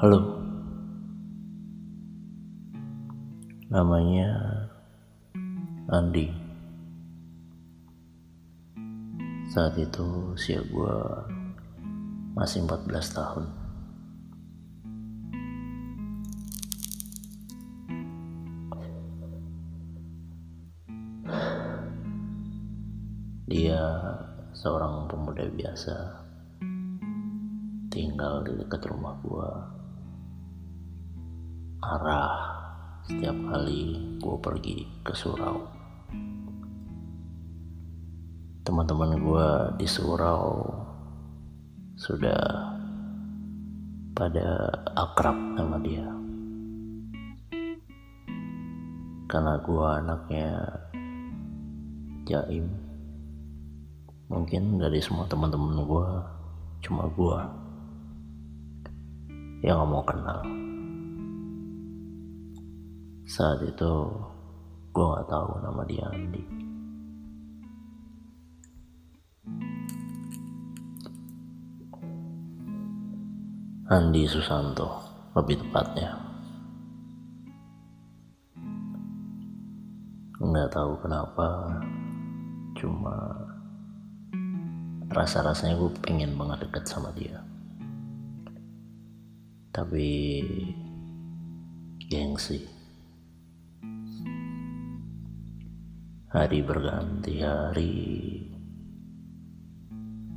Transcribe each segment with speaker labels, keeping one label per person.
Speaker 1: Halo. Namanya Andi. Saat itu usia gue masih 14 tahun. Dia seorang pemuda biasa. Tinggal di dekat rumah gua arah setiap kali gua pergi ke surau. Teman-teman gua di surau sudah pada akrab sama dia. Karena gua anaknya jaim mungkin dari semua teman-teman gue cuma gue yang gak mau kenal saat itu gue gak tahu nama dia Andi. Andi Susanto lebih tepatnya. Nggak tahu kenapa cuma rasa-rasanya gue pengen banget deket sama dia. Tapi gengsi hari berganti hari.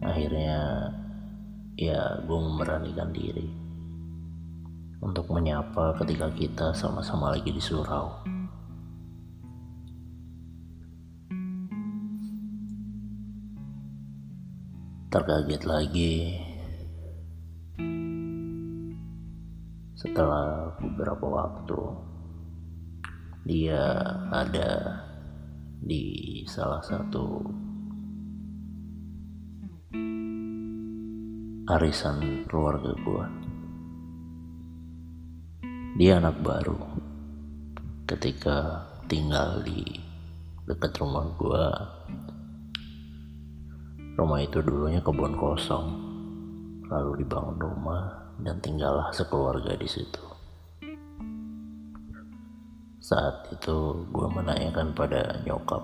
Speaker 1: Akhirnya ya gue memberanikan diri untuk menyapa ketika kita sama-sama lagi di surau. Terkaget lagi. Setelah beberapa waktu dia ada di salah satu arisan keluarga gua. Dia anak baru. Ketika tinggal di dekat rumah gua Rumah itu dulunya kebun kosong, lalu dibangun rumah dan tinggallah sekeluarga di situ. Saat itu gue menanyakan pada nyokap,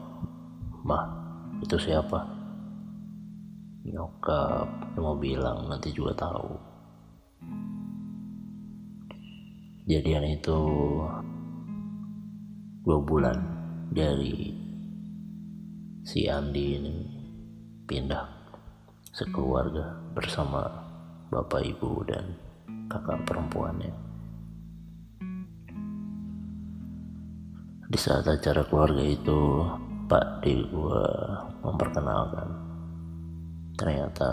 Speaker 1: Mah, itu siapa? Nyokap mau bilang nanti juga tahu. Jadian itu dua bulan dari si Andi ini pindah sekeluarga bersama bapak ibu dan kakak perempuannya. Di saat acara keluarga itu, Pak D gua memperkenalkan. Ternyata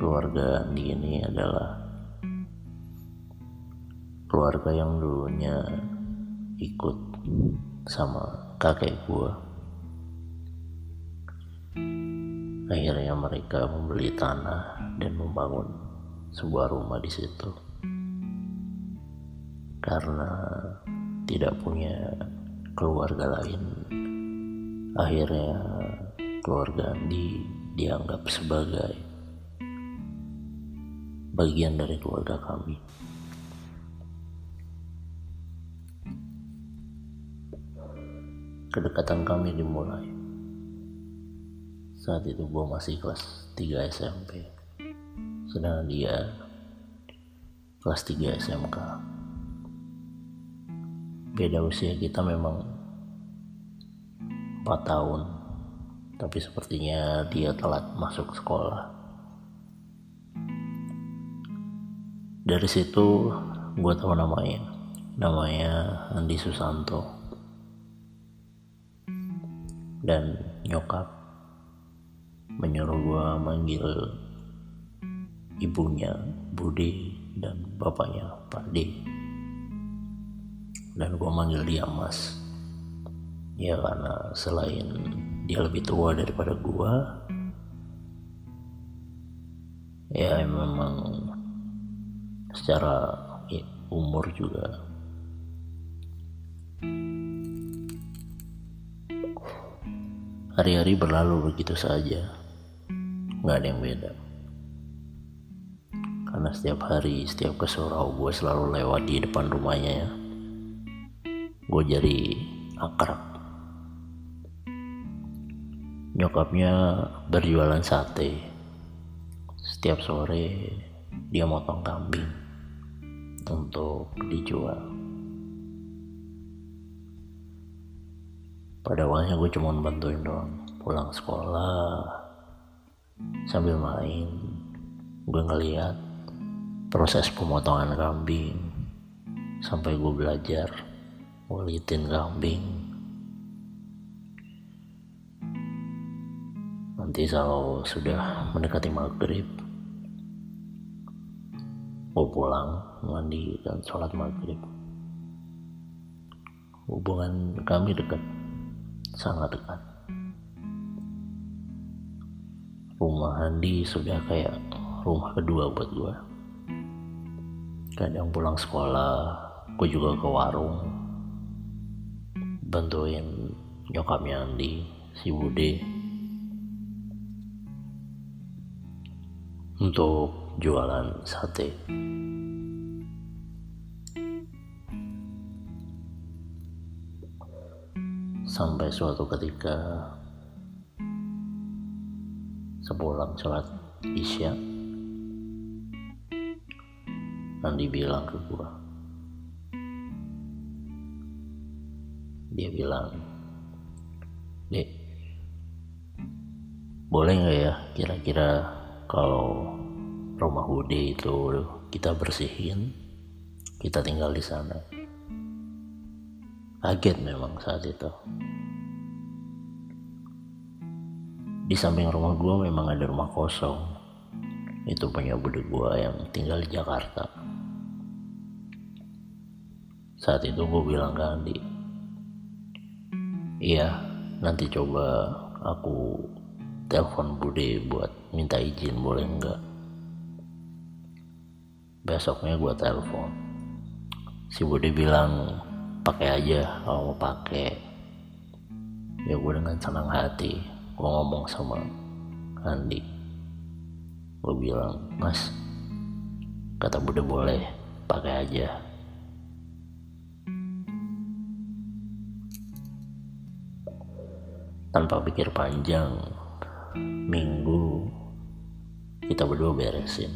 Speaker 1: keluarga Andi ini adalah keluarga yang dulunya ikut sama kakek gua Akhirnya mereka membeli tanah dan membangun sebuah rumah di situ. Karena tidak punya keluarga lain, akhirnya keluarga Andi dianggap sebagai bagian dari keluarga kami. Kedekatan kami dimulai saat itu gue masih kelas 3 SMP sedangkan dia kelas 3 SMK beda usia kita memang 4 tahun. Tapi sepertinya dia telat masuk sekolah. Dari situ gue tahu namanya. Namanya Andi Susanto. Dan nyokap menyuruh gue manggil ibunya Budi dan bapaknya Pak D. Dan gue manggil dia Mas ya karena selain dia lebih tua daripada gue ya memang secara umur juga hari-hari berlalu begitu saja. Nggak ada yang beda. Karena setiap hari setiap ke surau gue selalu lewat di depan rumahnya ya. Gue jadi akrab nyokapnya berjualan sate. Setiap sore dia motong kambing untuk dijual. Pada awalnya gue cuma bantuin doang. Pulang sekolah sambil main gue ngeliat proses pemotongan kambing. Sampai gue belajar ngulitin kambing nanti kalau sudah mendekati maghrib gue pulang mandi dan sholat maghrib hubungan kami dekat sangat dekat. Rumah Andi sudah kayak rumah kedua buat gue kadang pulang sekolah gue juga ke warung bantuin nyokapnya Andi si Bude untuk jualan sate. Sampai suatu ketika sepulang sholat isya Nandi bilang ke gua. Dia bilang dek boleh nggak ya kira-kira kalau rumah Bude itu kita bersihin kita tinggal di sana. Kaget memang saat itu. Di samping rumah gue memang ada rumah kosong. Itu punya bude gue yang tinggal di Jakarta. Saat itu gue bilang ke Andi iya nanti coba aku telepon bude buat minta izin boleh enggak besoknya gue telepon. Si bude bilang pakai aja kalau mau pakai. Ya gue dengan senang hati gue ngomong sama Andi. Gue bilang mas kata Bude boleh pakai aja. Tanpa pikir panjang minggu kita berdua beresin.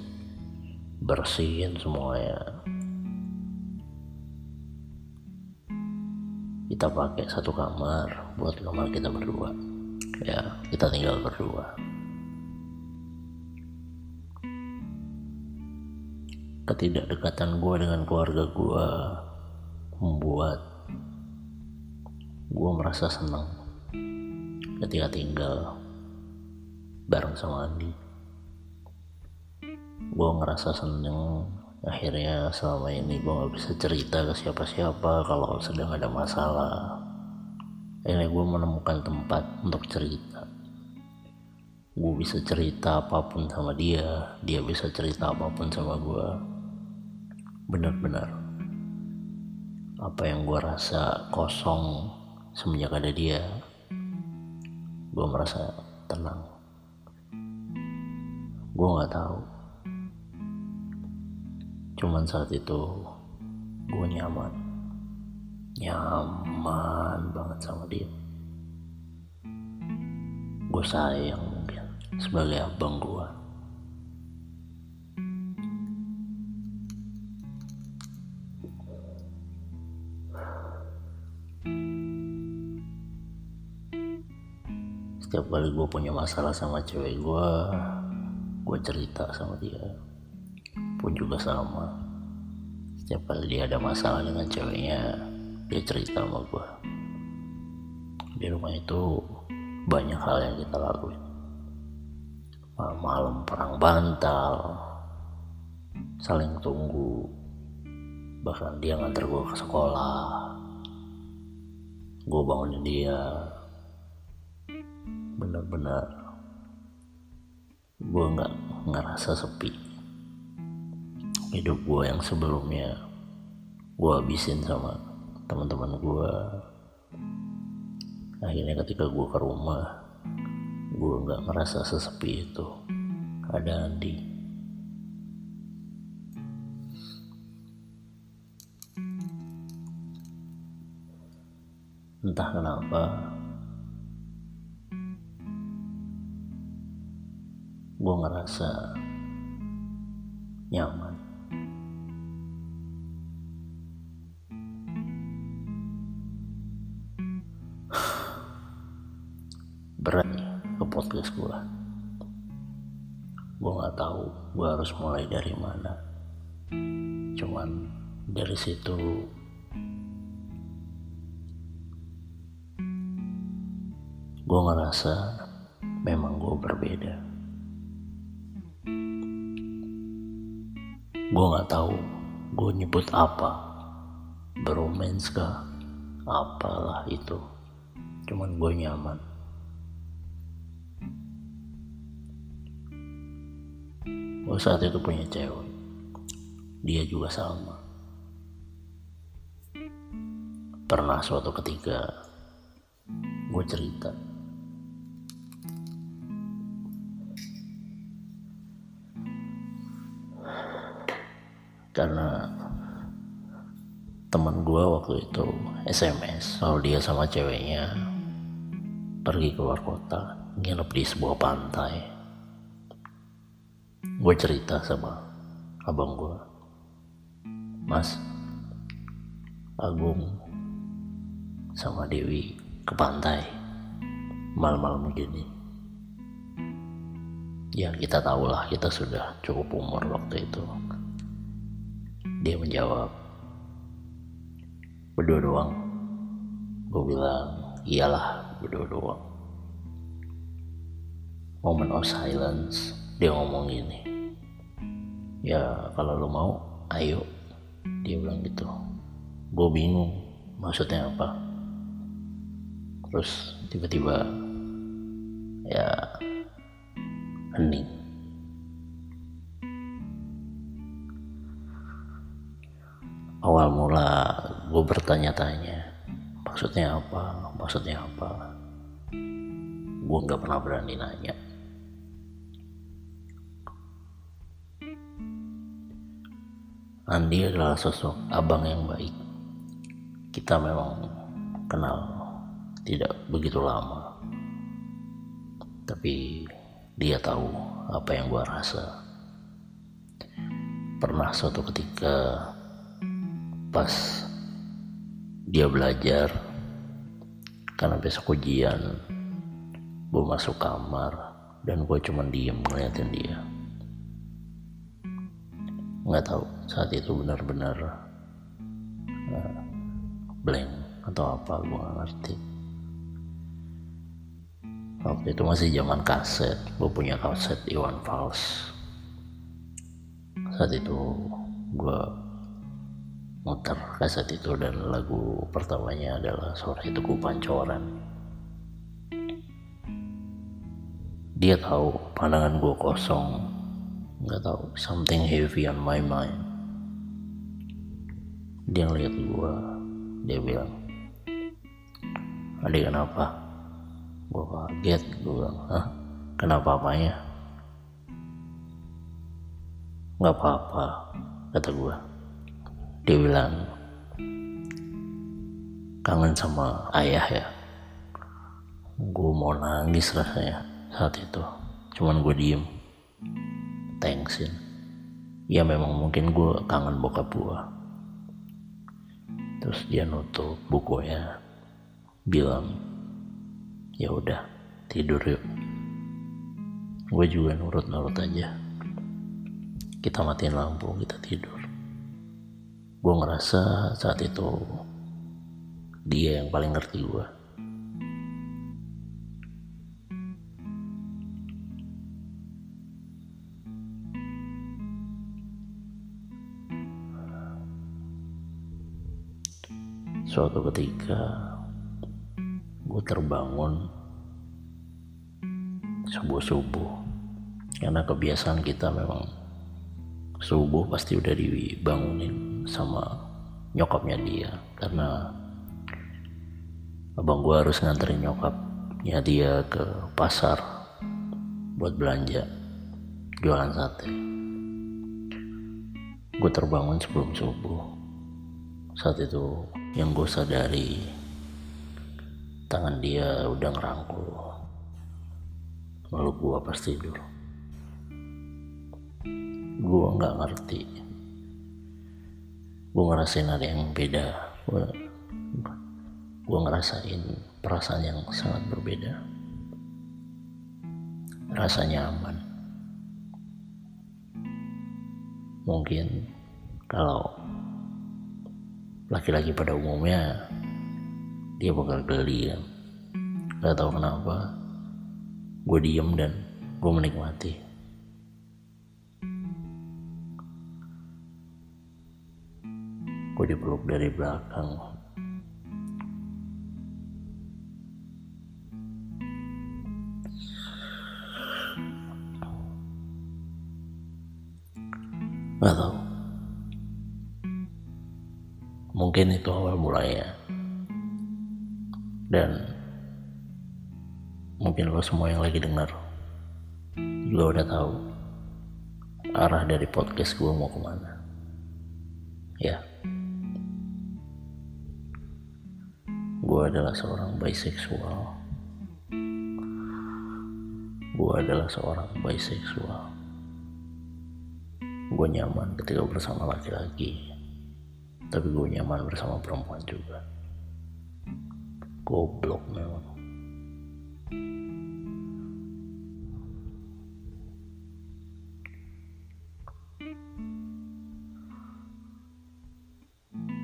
Speaker 1: Bersihin semuanya. Kita pakai satu kamar buat kamar kita berdua. Ya kita tinggal berdua. Ketidakdekatan gue dengan keluarga gue membuat gue merasa senang ketika tinggal bareng sama Andi gue ngerasa seneng. Akhirnya selama ini gue gak bisa cerita ke siapa-siapa kalau sedang ada masalah. Akhirnya gue menemukan tempat untuk cerita. Gue bisa cerita apa pun sama dia dia bisa cerita apa pun sama gue benar-benar. Apa yang gue rasa kosong semenjak ada dia gue merasa tenang. Gue nggak tahu cuman saat itu gue nyaman. Nyaman banget sama dia. Gue sayang mungkin sebagai abang gue setiap kali gue punya masalah sama cewek gue gue cerita sama dia pun juga sama. Setiap kali dia ada masalah dengan ceweknya dia cerita sama gue di rumah itu banyak hal yang kita lakuin. Malam-malam perang bantal saling tunggu. Bahkan dia nganter gue ke sekolah. Gue bangunin dia. Bener-bener gue nggak ngerasa sepi hidup gue yang sebelumnya gue habisin sama teman-teman gue akhirnya ketika gue ke rumah gue nggak merasa sesepi itu. Ada Andi. Entah kenapa gue ngerasa nyaman. Podcast gue gue nggak tahu gue harus mulai dari mana. Cuman dari situ gue ngerasa memang gue berbeda. Gue nggak tahu gue nyebut apa bromance kah apalah itu. Cuman gue nyaman gue saat itu punya cewek. Dia juga sama. Pernah suatu ketika gue cerita. Karena teman gue waktu itu SMS kalau dia sama ceweknya pergi keluar kota nginep di sebuah pantai gue cerita sama abang gue mas Agung sama Dewi ke pantai malam-malam begini ya kita tahulah kita sudah cukup umur waktu itu dia menjawab, berdua doang. Gue bilang, iyalah berdua doang. Moment of silence, dia ngomong gini. Ya kalau lo mau, ayo. Dia bilang gitu. Gue bingung, maksudnya apa. Terus tiba-tiba, ya hening awal mula gue bertanya-tanya maksudnya apa maksudnya apa gue nggak pernah berani nanya Andi adalah sosok abang yang baik. Kita memang kenal tidak begitu lama. Tapi dia tahu apa yang gue rasa. Pernah suatu ketika pas dia belajar karena besok ujian gue masuk kamar dan gue cuma diem ngeliatin dia nggak tahu saat itu benar-benar uh, blank atau apa gue nggak ngerti. Waktu itu masih zaman kaset gue punya kaset Iwan Fals. Saat itu gue muter kaset itu dan lagu pertamanya adalah sore itu ku pancoran. Dia tahu pandangan gue kosong nggak tahu something heavy on my mind. Dia ngeliat gue dia bilang adik kenapa? Gue kaget gue bilang Hah? kenapa apanya? Nggak apa-apa kata gue dia bilang kangen sama ayah ya. Gue mau nangis rasanya saat itu. Cuman gue diem thanksin ya. Memang mungkin gue kangen bokap gue terus dia nutup bukunya bilang ya udah tidur yuk. Gue juga nurut-nurut aja. Kita matiin lampu kita tidur. Gue ngerasa saat itu dia yang paling ngerti gue suatu ketika gue terbangun subuh-subuh. Karena kebiasaan kita memang subuh pasti udah dibangunin sama nyokapnya dia. Karena abang gue harus nganterin nyokapnya dia ke pasar buat belanja jualan sate. Gue terbangun sebelum subuh saat itu yang gue sadari tangan dia udah ngerangkul. Meluk gua pas tidur gua nggak ngerti. Gua ngerasain ada yang beda. Gua, gua ngerasain perasaan yang sangat berbeda. Rasanya aman mungkin kalau laki-laki pada umumnya dia bakal geli kan gak tahu kenapa gue diem dan gue menikmati. Gue dipeluk dari belakang. Gak tahu. Mungkin itu awal mulanya. Dan mungkin lo semua yang lagi dengar juga udah tahu arah dari podcast gue mau ke mana. Ya. Gue adalah seorang bisexual. Gue adalah seorang bisexual gue nyaman ketika bersama laki-laki tapi gue nyaman bersama perempuan juga. Goblok memang.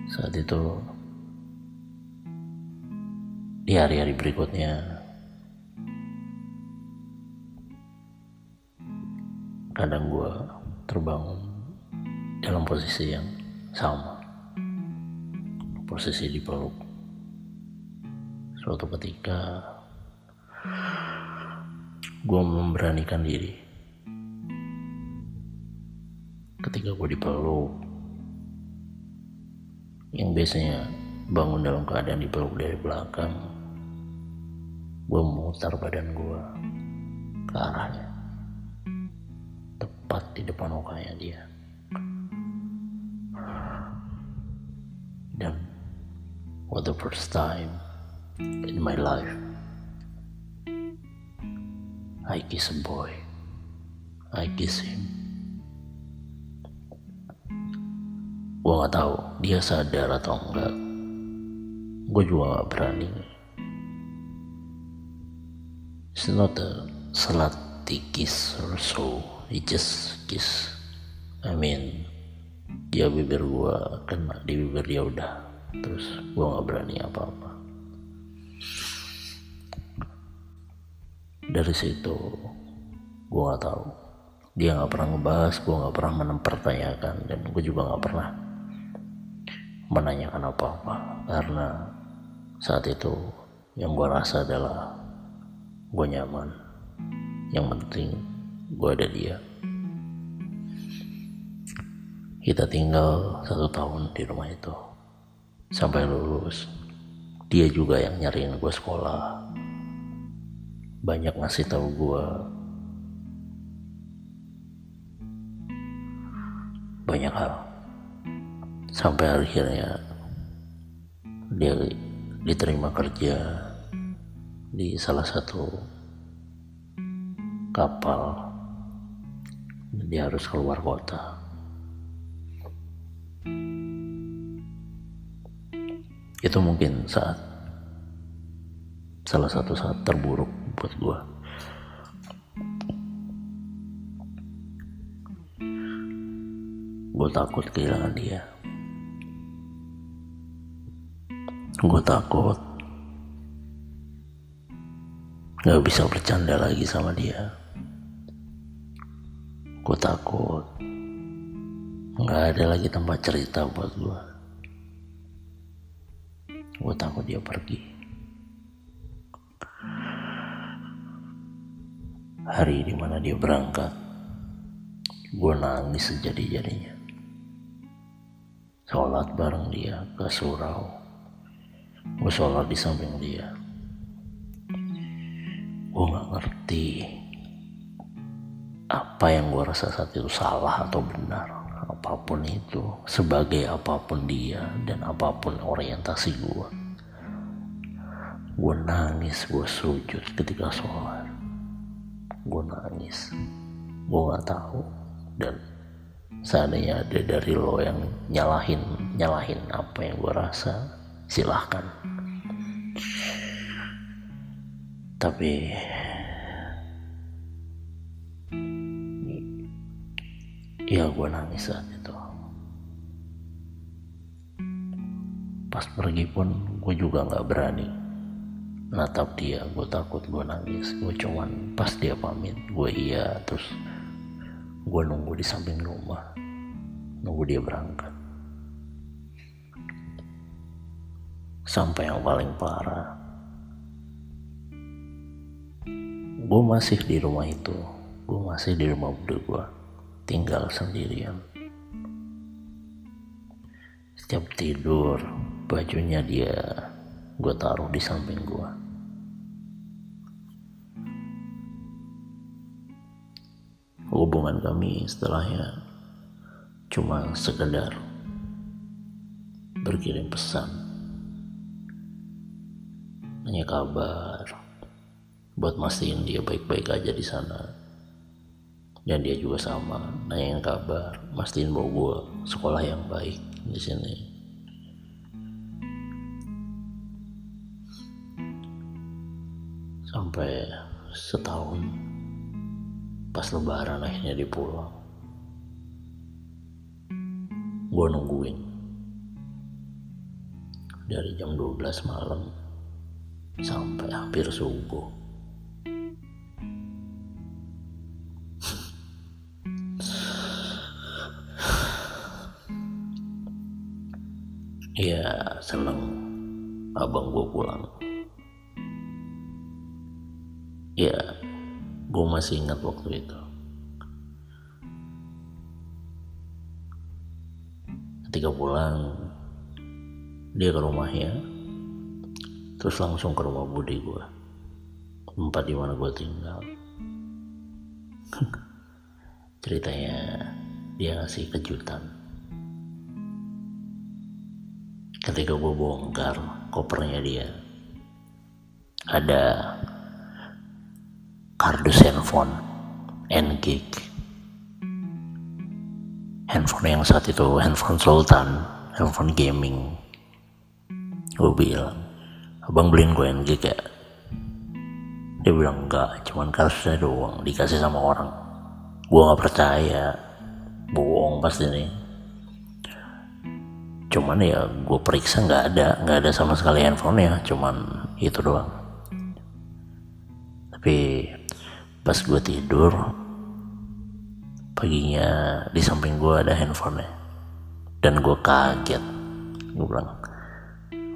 Speaker 1: Saat itu di hari-hari berikutnya kadang gue terbangun dalam posisi yang sama posisi dipeluk suatu ketika gue memberanikan diri. Ketika gue dipeluk yang biasanya bangun dalam keadaan dipeluk dari belakang gue memutar badan gue ke arahnya. Tepat di depan mukanya dia for the first time in my life. I kiss a boy. I kiss him. Gue gak tahu dia sadar atau enggak. Gue juga gak berani. It's not a slutty kiss or so. He just kiss. I mean dia bibir gua kena di bibir dia udah terus gua nggak berani apa-apa. Dari situ gua nggak tahu. Dia nggak pernah ngebahas gua nggak pernah mempertanyakan dan gua juga nggak pernah menanyakan apa-apa. Karena saat itu yang gua rasa adalah gua nyaman. Yang penting gue ada dia. Kita tinggal satu tahun di rumah itu sampai lulus dia juga yang nyariin gue sekolah. Banyak ngasih tahu gue banyak hal. Sampai akhirnya dia diterima kerja di salah satu kapal. Dia harus keluar kota itu mungkin saat salah satu saat terburuk buat gue gue takut kehilangan dia. Gue takut gak bisa bercanda lagi sama dia. Gue takut nggak ada lagi tempat cerita buat gue gue takut dia pergi. Hari di mana dia berangkat gue nangis sejadi-jadinya. Sholat bareng dia ke surau. Gue sholat di samping dia. Gue nggak ngerti apa yang gue rasa saat itu salah atau benar apa pun itu sebagai apa pun dia dan apa pun orientasi gue gue nangis gue sujud ketika sholat. Gue nangis. Gue nggak tahu. Dan seandainya ada dari lo yang nyalahin nyalahin apa yang gue rasa silahkan. Tapi ya gue nangis saat pas pergi pun gue juga nggak berani natap dia. Gue takut gue nangis gue cuman pas dia pamit gue iya terus gue nunggu di samping rumah nunggu dia berangkat. Sampai yang paling parah gue masih di rumah itu gue masih di rumah bude gue tinggal sendirian. Setiap tidur bajunya dia gue taruh di samping gue hubungan kami setelahnya cuma sekedar berkirim pesan. Nanya kabar buat mastiin dia baik-baik aja di sana. Dan dia juga sama nanyain kabar mastiin bahwa gue sekolah yang baik di sini sampai setahun pas lebaran akhirnya dia pulang gue nungguin. Dari jam 12 malam sampai hampir subuh. Ya seneng abang gue pulang ya gue masih ingat waktu itu. Ketika pulang dia ke rumahnya terus langsung ke rumah budi gue tempat di mana gue tinggal. Ceritanya dia ngasih kejutan. Ketika gue bongkar kopernya dia ada kardus handphone N-Gig. Handphone yang saat itu handphone Sultan handphone gaming. Gue bilang abang beliin gue N-Gig ya? Dia bilang enggak cuman kasusnya doang dikasih sama orang. Gue nggak percaya. Bohong pasti nih. Cuman ya gue periksa nggak ada nggak ada sama sekali handphonenya cuman itu doang. Tapi pas gue tidur paginya di samping gue ada handphonenya. Dan gue kaget. Gue bilang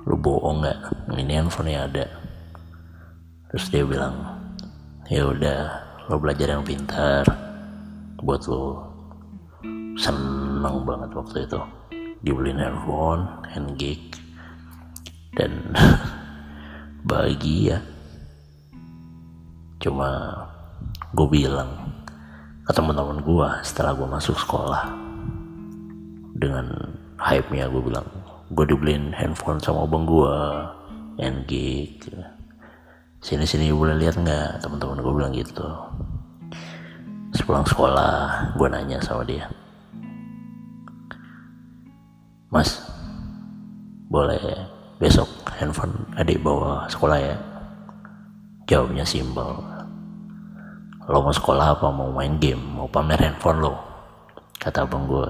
Speaker 1: lu bohong nggak? Ini handphonenya ada. Terus dia bilang ya udah lo belajar yang pintar. Buat lo seneng banget waktu itu. Dibeliin handphone handgig dan bahagia. Cuma gue bilang ke teman-teman gue setelah gue masuk sekolah. Dengan hype nya gue bilang gue dibeliin handphone sama abang gue handgig sini sini boleh lihat nggak? Teman-teman gue bilang gitu. Sepulang sekolah gue nanya sama dia. Mas, boleh besok handphone adik bawa sekolah ya? Jawabnya simpel. Lo mau sekolah apa mau main game? Mau pamer handphone lo? Kata abang gue.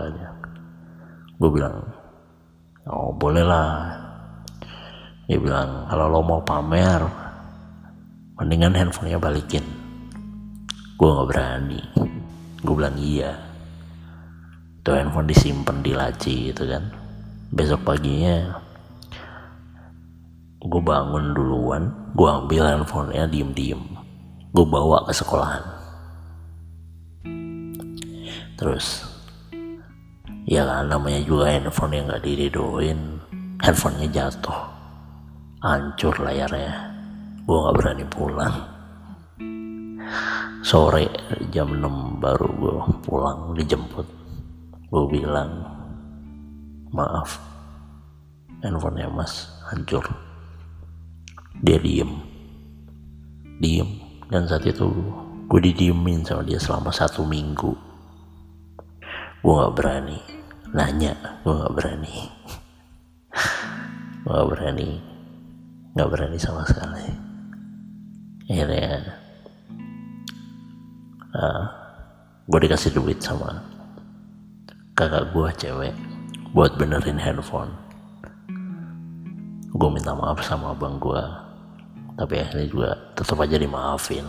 Speaker 1: Gue bilang, oh boleh lah. Dia bilang, kalau lo mau pamer, mendingan handphonenya balikin. Gue gak berani. Gue bilang iya. Itu handphone disimpan di laci gitu kan besok paginya gue bangun duluan gue ambil handphonenya diem diem gue bawa ke sekolahan. Terus ya kan namanya juga handphone yang gak diridoin handphonenya jatuh. Hancur layarnya. Gue gak berani pulang. Sore jam 6 baru gue pulang dijemput. Gue bilang maaf handphonenya mas hancur. Dia diem. Diem dan saat itu gue didiemin sama dia selama satu minggu. Gue gak berani nanya gue gak berani. Gue gak berani gak berani sama sekali. Akhirnya uh, gue dikasih duit sama kakak gue cewek buat benerin handphone. Gue minta maaf sama abang gue tapi akhirnya juga tetap aja dimaafin.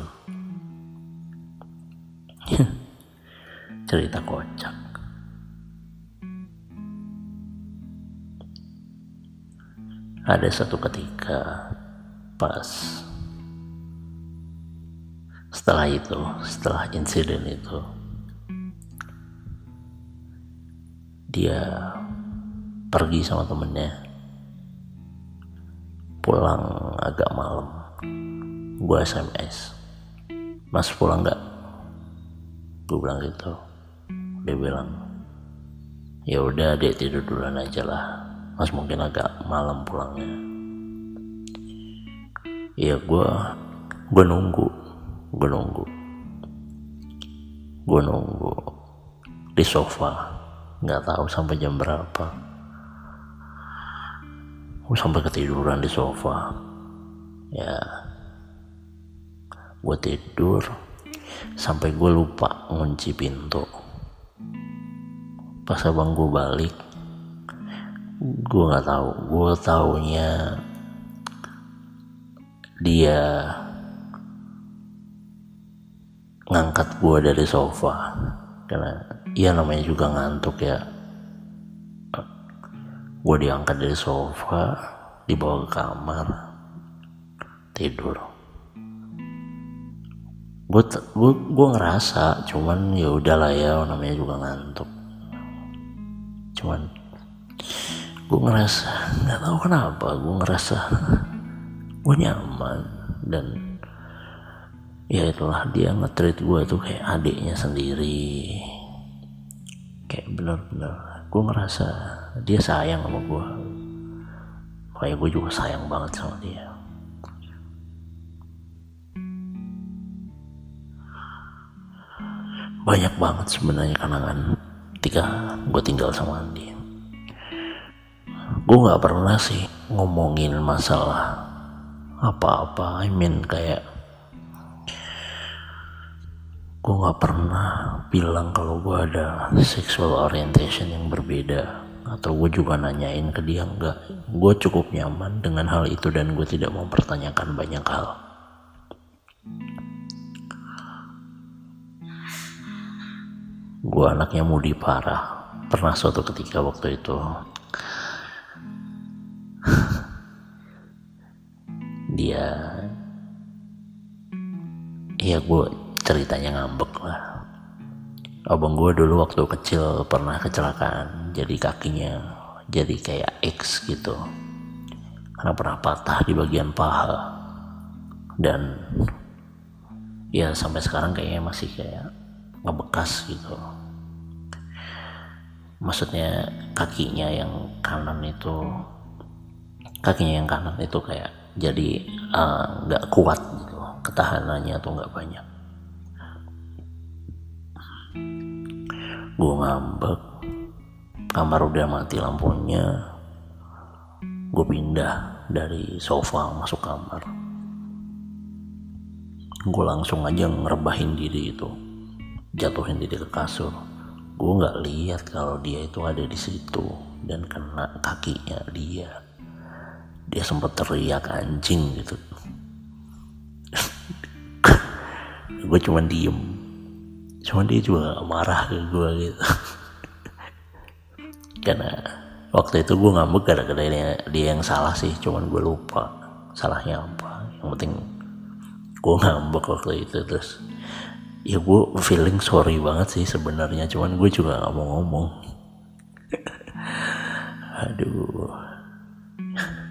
Speaker 1: Cerita kocak. Ada satu ketika pas setelah itu setelah insiden itu dia pergi sama temennya. Pulang agak malam gue SMS mas pulang nggak? Gue bilang gitu. Dia bilang ya udah dia tidur duluan aja lah. Mas mungkin agak malam pulangnya. Ya gue gue nunggu. Gue nunggu. Gue nunggu di sofa. Nggak tahu sampai jam berapa. Gue sampai ketiduran di sofa. Ya gue tidur sampai gue lupa ngunci pintu. Pas abang gue balik gue nggak tahu. Gue taunya dia ngangkat gue dari sofa. Karena Iya namanya juga ngantuk ya. Gue diangkat dari sofa dibawa ke kamar tidur gue gue gue ngerasa cuman ya udahlah ya namanya juga ngantuk. Cuman gue ngerasa nggak tahu kenapa gue ngerasa gue nyaman dan ya itulah dia ngetrit gue tuh kayak adiknya sendiri. Kayak bener-bener gue ngerasa dia sayang sama gue makanya gue juga sayang banget sama dia banyak banget sebenarnya kenangan ketika gue tinggal sama Andi. Gue nggak pernah sih ngomongin masalah apa-apa. I mean kayak gue gak pernah bilang kalau gue ada sexual orientation yang berbeda atau gue juga nanyain ke dia enggak gue cukup nyaman dengan hal itu dan gue tidak mempertanyakan banyak hal gue anaknya mudi parah. Pernah suatu ketika waktu itu. Dia ya gue ceritanya ngambek lah. Abang gue dulu waktu kecil pernah kecelakaan. Jadi kakinya jadi kayak X gitu. Karena pernah patah di bagian paha. Dan ya sampai sekarang kayaknya masih kayak ngebekas gitu. Maksudnya kakinya yang kanan itu kakinya yang kanan itu kayak jadi eh, nggak uh, kuat gitu ketahanannya tuh nggak banyak. Gue ngambek kamar udah mati lampunya. Gue pindah dari sofa masuk kamar. Gue langsung aja ngerebahin diri itu jatuhin diri ke kasur. Gue nggak lihat kalau dia itu ada di situ dan kena kakinya dia. Dia sempat teriak anjing gitu. Gue cuma diem. Cuman dia juga marah ke gue gitu. Karena waktu itu gue ngambek gara-gara dia, dia yang salah sih cuman gue lupa salahnya apa. Yang penting gue ngambek waktu itu terus ya gue feeling sorry banget sih sebenarnya cuman gue juga gak mau ngomong. Aduh.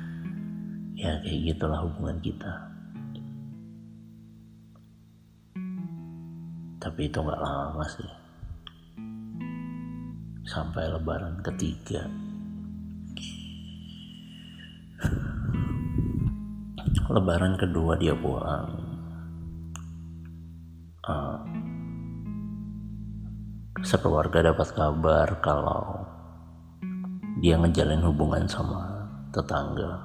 Speaker 1: Ya kayak gitulah hubungan kita. Tapi itu nggak lama sih. Sampai lebaran ketiga. Lebaran kedua dia pulang uh, sekeluarga dapat kabar kalau dia ngejalin hubungan sama tetangga.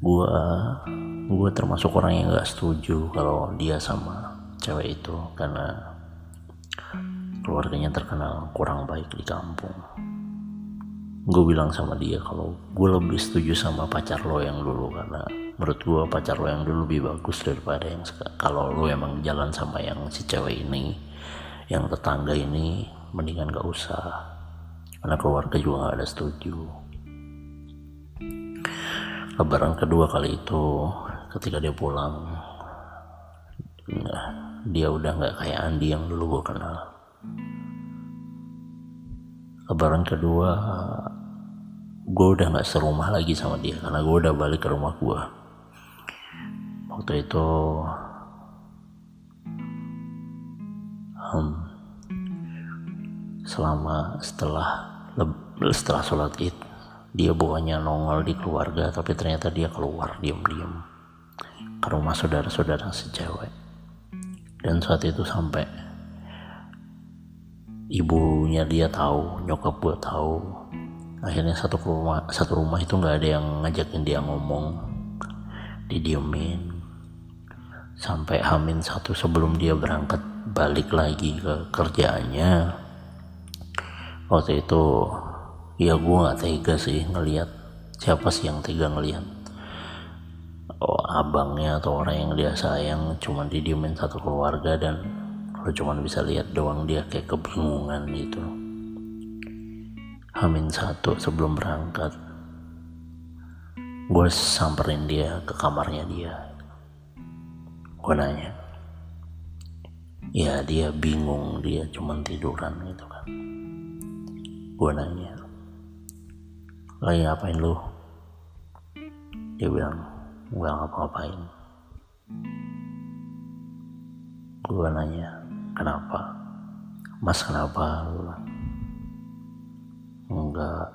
Speaker 1: Gua gua termasuk orang yang gak setuju kalau dia sama cewek itu karena keluarganya terkenal kurang baik di kampung. Gue bilang sama dia kalau gue lebih setuju sama pacar lo yang dulu karena menurut gue pacar lo yang dulu lebih bagus daripada yang kalau lo emang jalan sama yang si cewek ini yang tetangga ini mendingan gak usah. Karena keluarga juga gak ada setuju. Lebaran kedua kali itu ketika dia pulang dia udah nggak kayak Andi yang dulu gue kenal. Lebaran kedua gue udah gak serumah lagi sama dia karena gue udah balik ke rumah gue waktu itu um, selama setelah setelah sholat id dia bukannya nongol di keluarga tapi ternyata dia keluar diam-diam ke rumah saudara-saudara sejawat dan saat itu sampai ibunya dia tahu nyokap gue tahu. Akhirnya satu rumah satu rumah itu nggak ada yang ngajakin dia ngomong. Didiemin sampai hamin satu sebelum dia berangkat balik lagi ke kerjaannya. Waktu itu ya gue nggak tega sih ngelihat siapa sih yang tega ngelihat. Oh, abangnya atau orang yang dia sayang cuma didiemin satu keluarga dan lo cuma bisa lihat doang dia kayak kebingungan gitu. Hamin satu sebelum berangkat gue samperin dia ke kamarnya dia gue nanya. Ya dia bingung dia cuma tiduran gitu kan. Gue nanya lagi ngapain lu? Dia bilang gue ngapa-ngapain gue nanya kenapa? Mas kenapa? Enggak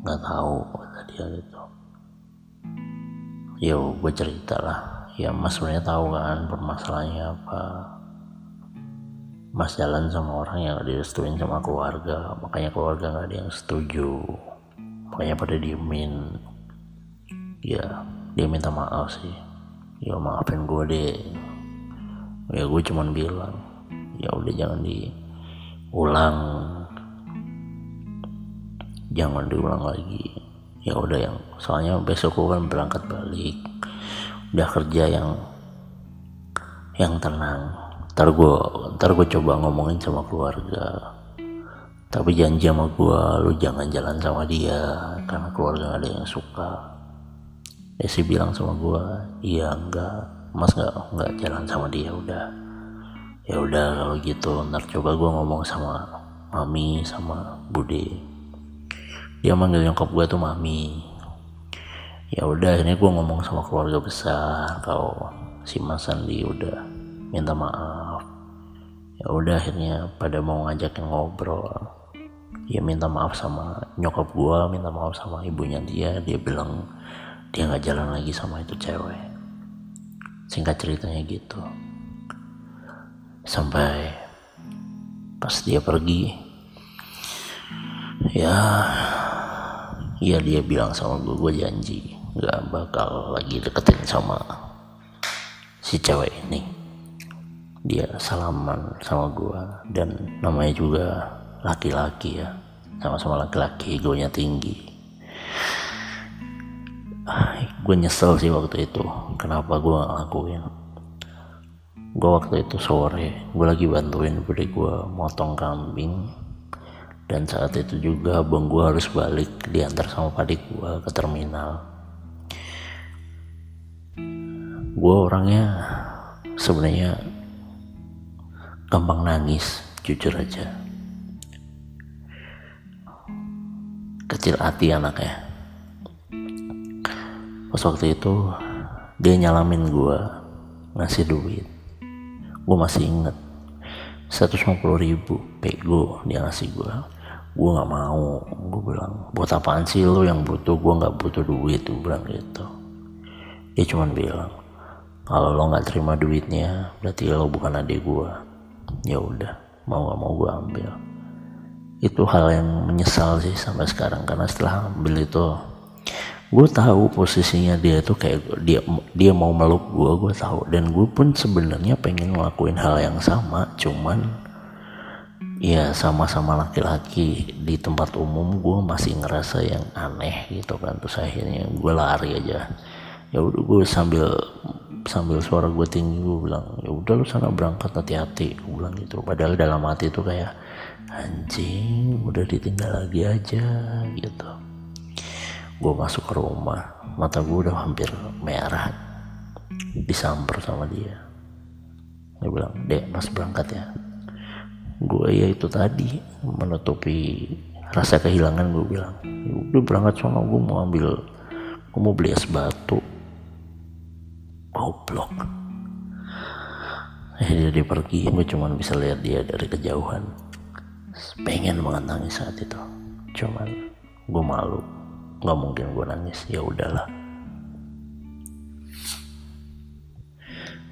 Speaker 1: enggak tahu kata dia gitu. Ya gue cerita lah ya mas sebenarnya tahu kan permasalahannya apa. Mas jalan sama orang yang direstuin sama keluarga makanya keluarga nggak ada yang setuju. Makanya pada diemin. Ya dia minta maaf sih. Ya maafin gue deh ya gue cuman bilang ya udah jangan diulang. Jangan diulang lagi. Ya udah yang soalnya besok gue kan berangkat balik udah kerja yang yang tenang. Ntar gue ntar gue coba ngomongin sama keluarga. Tapi janji sama gue lu jangan jalan sama dia karena keluarga gak ada yang suka. Desi bilang sama gue iya enggak. Mas nggak nggak jalan sama dia udah. Ya udah kalau gitu ntar coba gue ngomong sama mami sama bude. Dia manggil nyokap gue tuh mami ya udah ini gue ngomong sama keluarga besar kalau si Mas Sandi udah minta maaf. Ya udah akhirnya pada mau ngajakin ngobrol. Ya minta maaf sama nyokap gue minta maaf sama ibunya dia. Dia bilang dia nggak jalan lagi sama itu cewek. Singkat ceritanya gitu. Sampai pas dia pergi ya ya dia bilang sama gue gue janji nggak bakal lagi deketin sama si cewek ini. Dia salaman sama gue dan namanya juga laki-laki ya. Sama-sama laki-laki egonya tinggi. Gue nyesel sih waktu itu kenapa gue gak lakuin gue waktu itu sore gue lagi bantuin bude gue motong kambing. Dan saat itu juga abang gue harus balik diantar sama padik gue ke terminal gue orangnya sebenarnya gampang nangis jujur aja. Kecil hati anaknya. Pas waktu itu dia nyalamin gue ngasih duit. Gue masih inget 150 ribu pego dia ngasih gue gue nggak mau. Gue bilang buat apaan sih lo yang butuh? Gue nggak butuh duit gue bilang gitu. Dia cuma bilang kalau lo nggak terima duitnya berarti lo bukan adik gue ya udah mau nggak mau gue ambil. Itu hal yang menyesal sih sampai sekarang karena setelah ambil itu gue tahu posisinya dia tuh kayak dia dia mau meluk gue gue tahu. Dan gue pun sebenarnya pengen ngelakuin hal yang sama cuman ya sama-sama laki-laki di tempat umum gue masih ngerasa yang aneh gitu kan. Terus akhirnya gue lari aja. Ya udah gue sambil sambil suara gue tinggi gue bilang ya udah lu sana berangkat hati-hati. Gue bilang gitu. Padahal dalam hati itu kayak anjing udah ditinggal lagi aja gitu. Gue masuk ke rumah mata gue udah hampir merah disamper sama dia. Dia bilang dek mas berangkat ya. Gue ya itu tadi menutupi rasa kehilangan gue bilang ya udah berangkat sono gue mau ambil gue mau beli es batu goblok. Akhirnya dia pergi. Gue cuma bisa lihat dia dari kejauhan. Pengen banget saat itu. Cuman gue malu. Nggak mungkin gue nangis. Ya udahlah.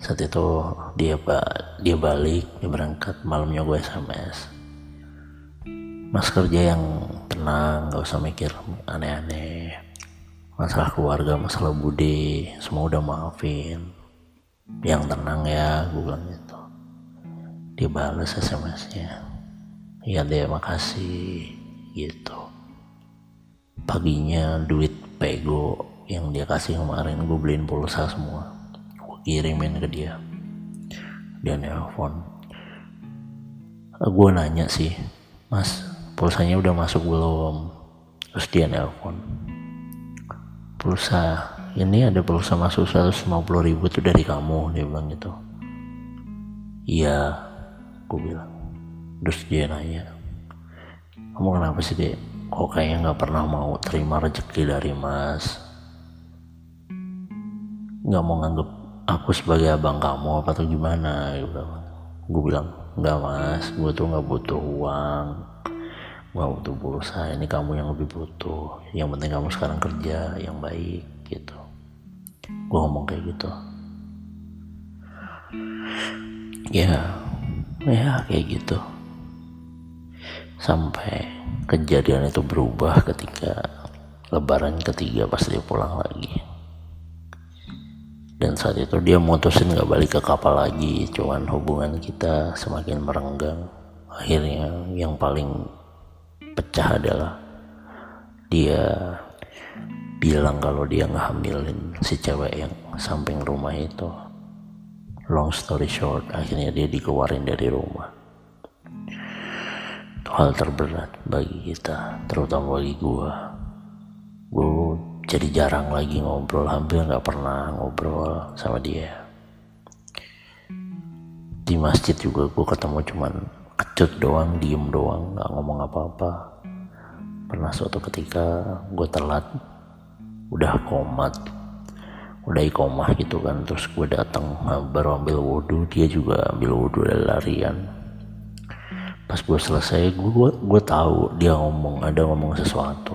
Speaker 1: Saat itu dia dia balik dia berangkat. Malamnya gue sms mas kerja yang tenang nggak usah mikir aneh-aneh masalah keluarga masalah budi semua udah maafin. Yang tenang ya gue bilang gitu. Dia balas sms-nya ya deh makasih gitu. Paginya duit pego yang dia kasih kemarin gue beliin pulsa semua. Gue kirimin ke dia. Dia nelpon. Eh, gue nanya sih mas pulsanya udah masuk belum? Terus dia nelpon pulsa. Ini ada pulsa masuk 150 ribu tuh dari kamu dia bilang gitu. Iya gue bilang. Terus dia nanya kamu kenapa sih dek kok kayaknya nggak pernah mau terima rezeki dari mas? Nggak mau nganggep aku sebagai abang kamu apa tuh gimana? Gitu gue bilang nggak mas. Gue tuh nggak butuh uang gue butuh pulsa ini kamu yang lebih butuh. Yang penting kamu sekarang kerja yang baik gitu. Gue ngomong kayak gitu. Ya ya kayak gitu. Sampai kejadian itu berubah ketika lebaran ketiga pas dia pulang lagi. Dan saat itu dia mutusin gak balik ke kapal lagi. Cuman hubungan kita semakin merenggang. Akhirnya yang paling pecah adalah dia bilang kalau dia ngehamilin si cewek yang samping rumah itu. Long story short akhirnya dia dikeluarin dari rumah. Hal terberat bagi kita terutama bagi gue gue jadi jarang lagi ngobrol hampir nggak pernah ngobrol sama dia. Di masjid juga gue ketemu cuman kecut doang diem doang nggak ngomong apa-apa. Pernah suatu ketika gue telat udah komat udah ikomah gitu kan. Terus gue datang baru ambil wudhu dia juga ambil wudhu dari larian. Pas gue selesai gue gue tahu dia ngomong ada ngomong sesuatu.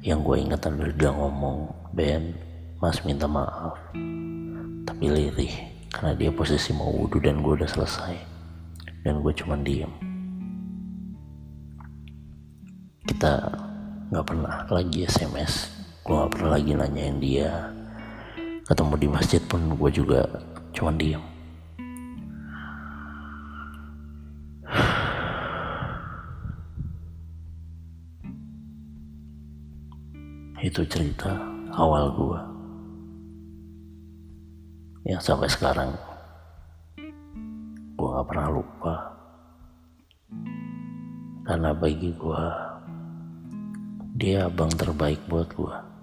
Speaker 1: Yang gue ingat adalah dia ngomong Ben mas minta maaf tapi lirih karena dia posisi mau wudhu dan gue udah selesai dan gue cuman diem. Kita nggak pernah lagi SMS gue nggak pernah lagi nanyain dia. Ketemu di masjid pun gue juga cuman diem. Itu cerita awal gua. Yang sampai sekarang gua gak pernah lupa. Karena bagi gua dia abang terbaik buat gua